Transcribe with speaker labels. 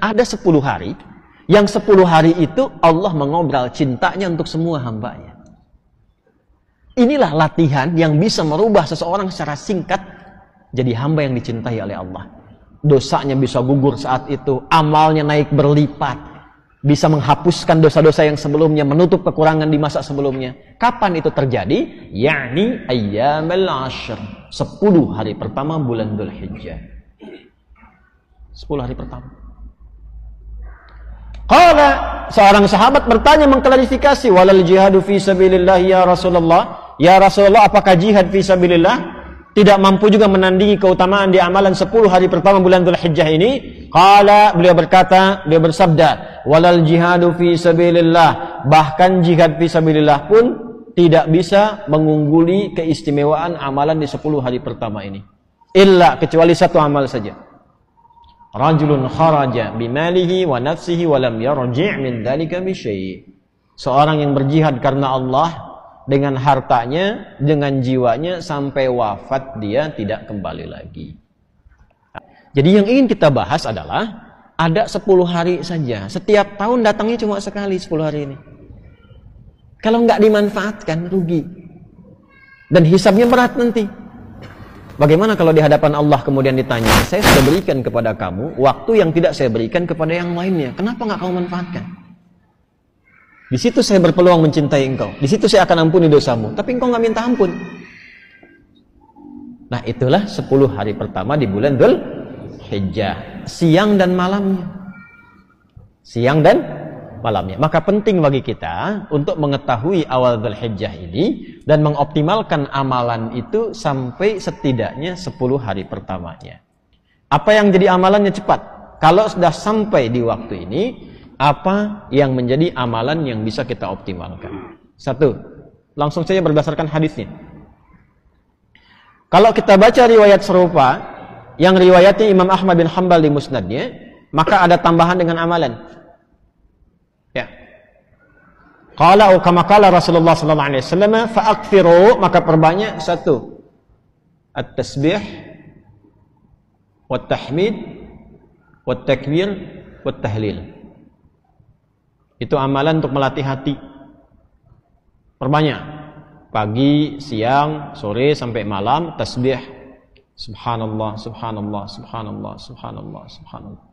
Speaker 1: ada 10 hari yang 10 hari itu Allah mengobrol cintanya untuk semua hambanya. Inilah latihan yang bisa merubah seseorang secara singkat jadi hamba yang dicintai oleh Allah. Dosanya bisa gugur saat itu, amalnya naik berlipat, bisa menghapuskan dosa-dosa yang sebelumnya, menutup kekurangan di masa sebelumnya. Kapan itu terjadi? Yakni ayyamal ashr. 10 hari pertama bulan Dhul Hijjah. 10 hari pertama. Qala seorang sahabat bertanya mengklarifikasi walal jihadu fi sabilillah ya Rasulullah. Ya Rasulullah apakah jihad fi sabilillah? tidak mampu juga menandingi keutamaan di amalan 10 hari pertama bulan Dhul Hijjah ini qala beliau berkata beliau bersabda walal jihadu fi sabilillah bahkan jihad fi sabilillah pun tidak bisa mengungguli keistimewaan amalan di 10 hari pertama ini illa kecuali satu amal saja rajulun kharaja bimalihi wa nafsihi wa lam yarji' min dhalika bi seorang yang berjihad karena Allah dengan hartanya, dengan jiwanya sampai wafat dia tidak kembali lagi. Jadi yang ingin kita bahas adalah ada 10 hari saja. Setiap tahun datangnya cuma sekali 10 hari ini. Kalau nggak dimanfaatkan rugi. Dan hisabnya berat nanti. Bagaimana kalau di hadapan Allah kemudian ditanya, saya sudah berikan kepada kamu waktu yang tidak saya berikan kepada yang lainnya. Kenapa nggak kamu manfaatkan? Di situ saya berpeluang mencintai engkau. Di situ saya akan ampuni dosamu. Tapi engkau nggak minta ampun. Nah itulah 10 hari pertama di bulan Dhul Hijjah. Siang dan malamnya. Siang dan malamnya. Maka penting bagi kita untuk mengetahui awal Dhul Hijjah ini dan mengoptimalkan amalan itu sampai setidaknya 10 hari pertamanya. Apa yang jadi amalannya cepat? Kalau sudah sampai di waktu ini, apa yang menjadi amalan yang bisa kita optimalkan. Satu, langsung saja berdasarkan hadisnya. Kalau kita baca riwayat serupa yang riwayatnya Imam Ahmad bin Hambal di musnadnya, maka ada tambahan dengan amalan. Ya. Qala kama qala Rasulullah sallallahu alaihi wasallam fa'akthiru maka perbanyak satu at-tasbih wat tahmid wat takbir wat tahlil. Itu amalan untuk melatih hati. Perbanyak. Pagi, siang, sore sampai malam tasbih. Subhanallah, subhanallah, subhanallah, subhanallah, subhanallah.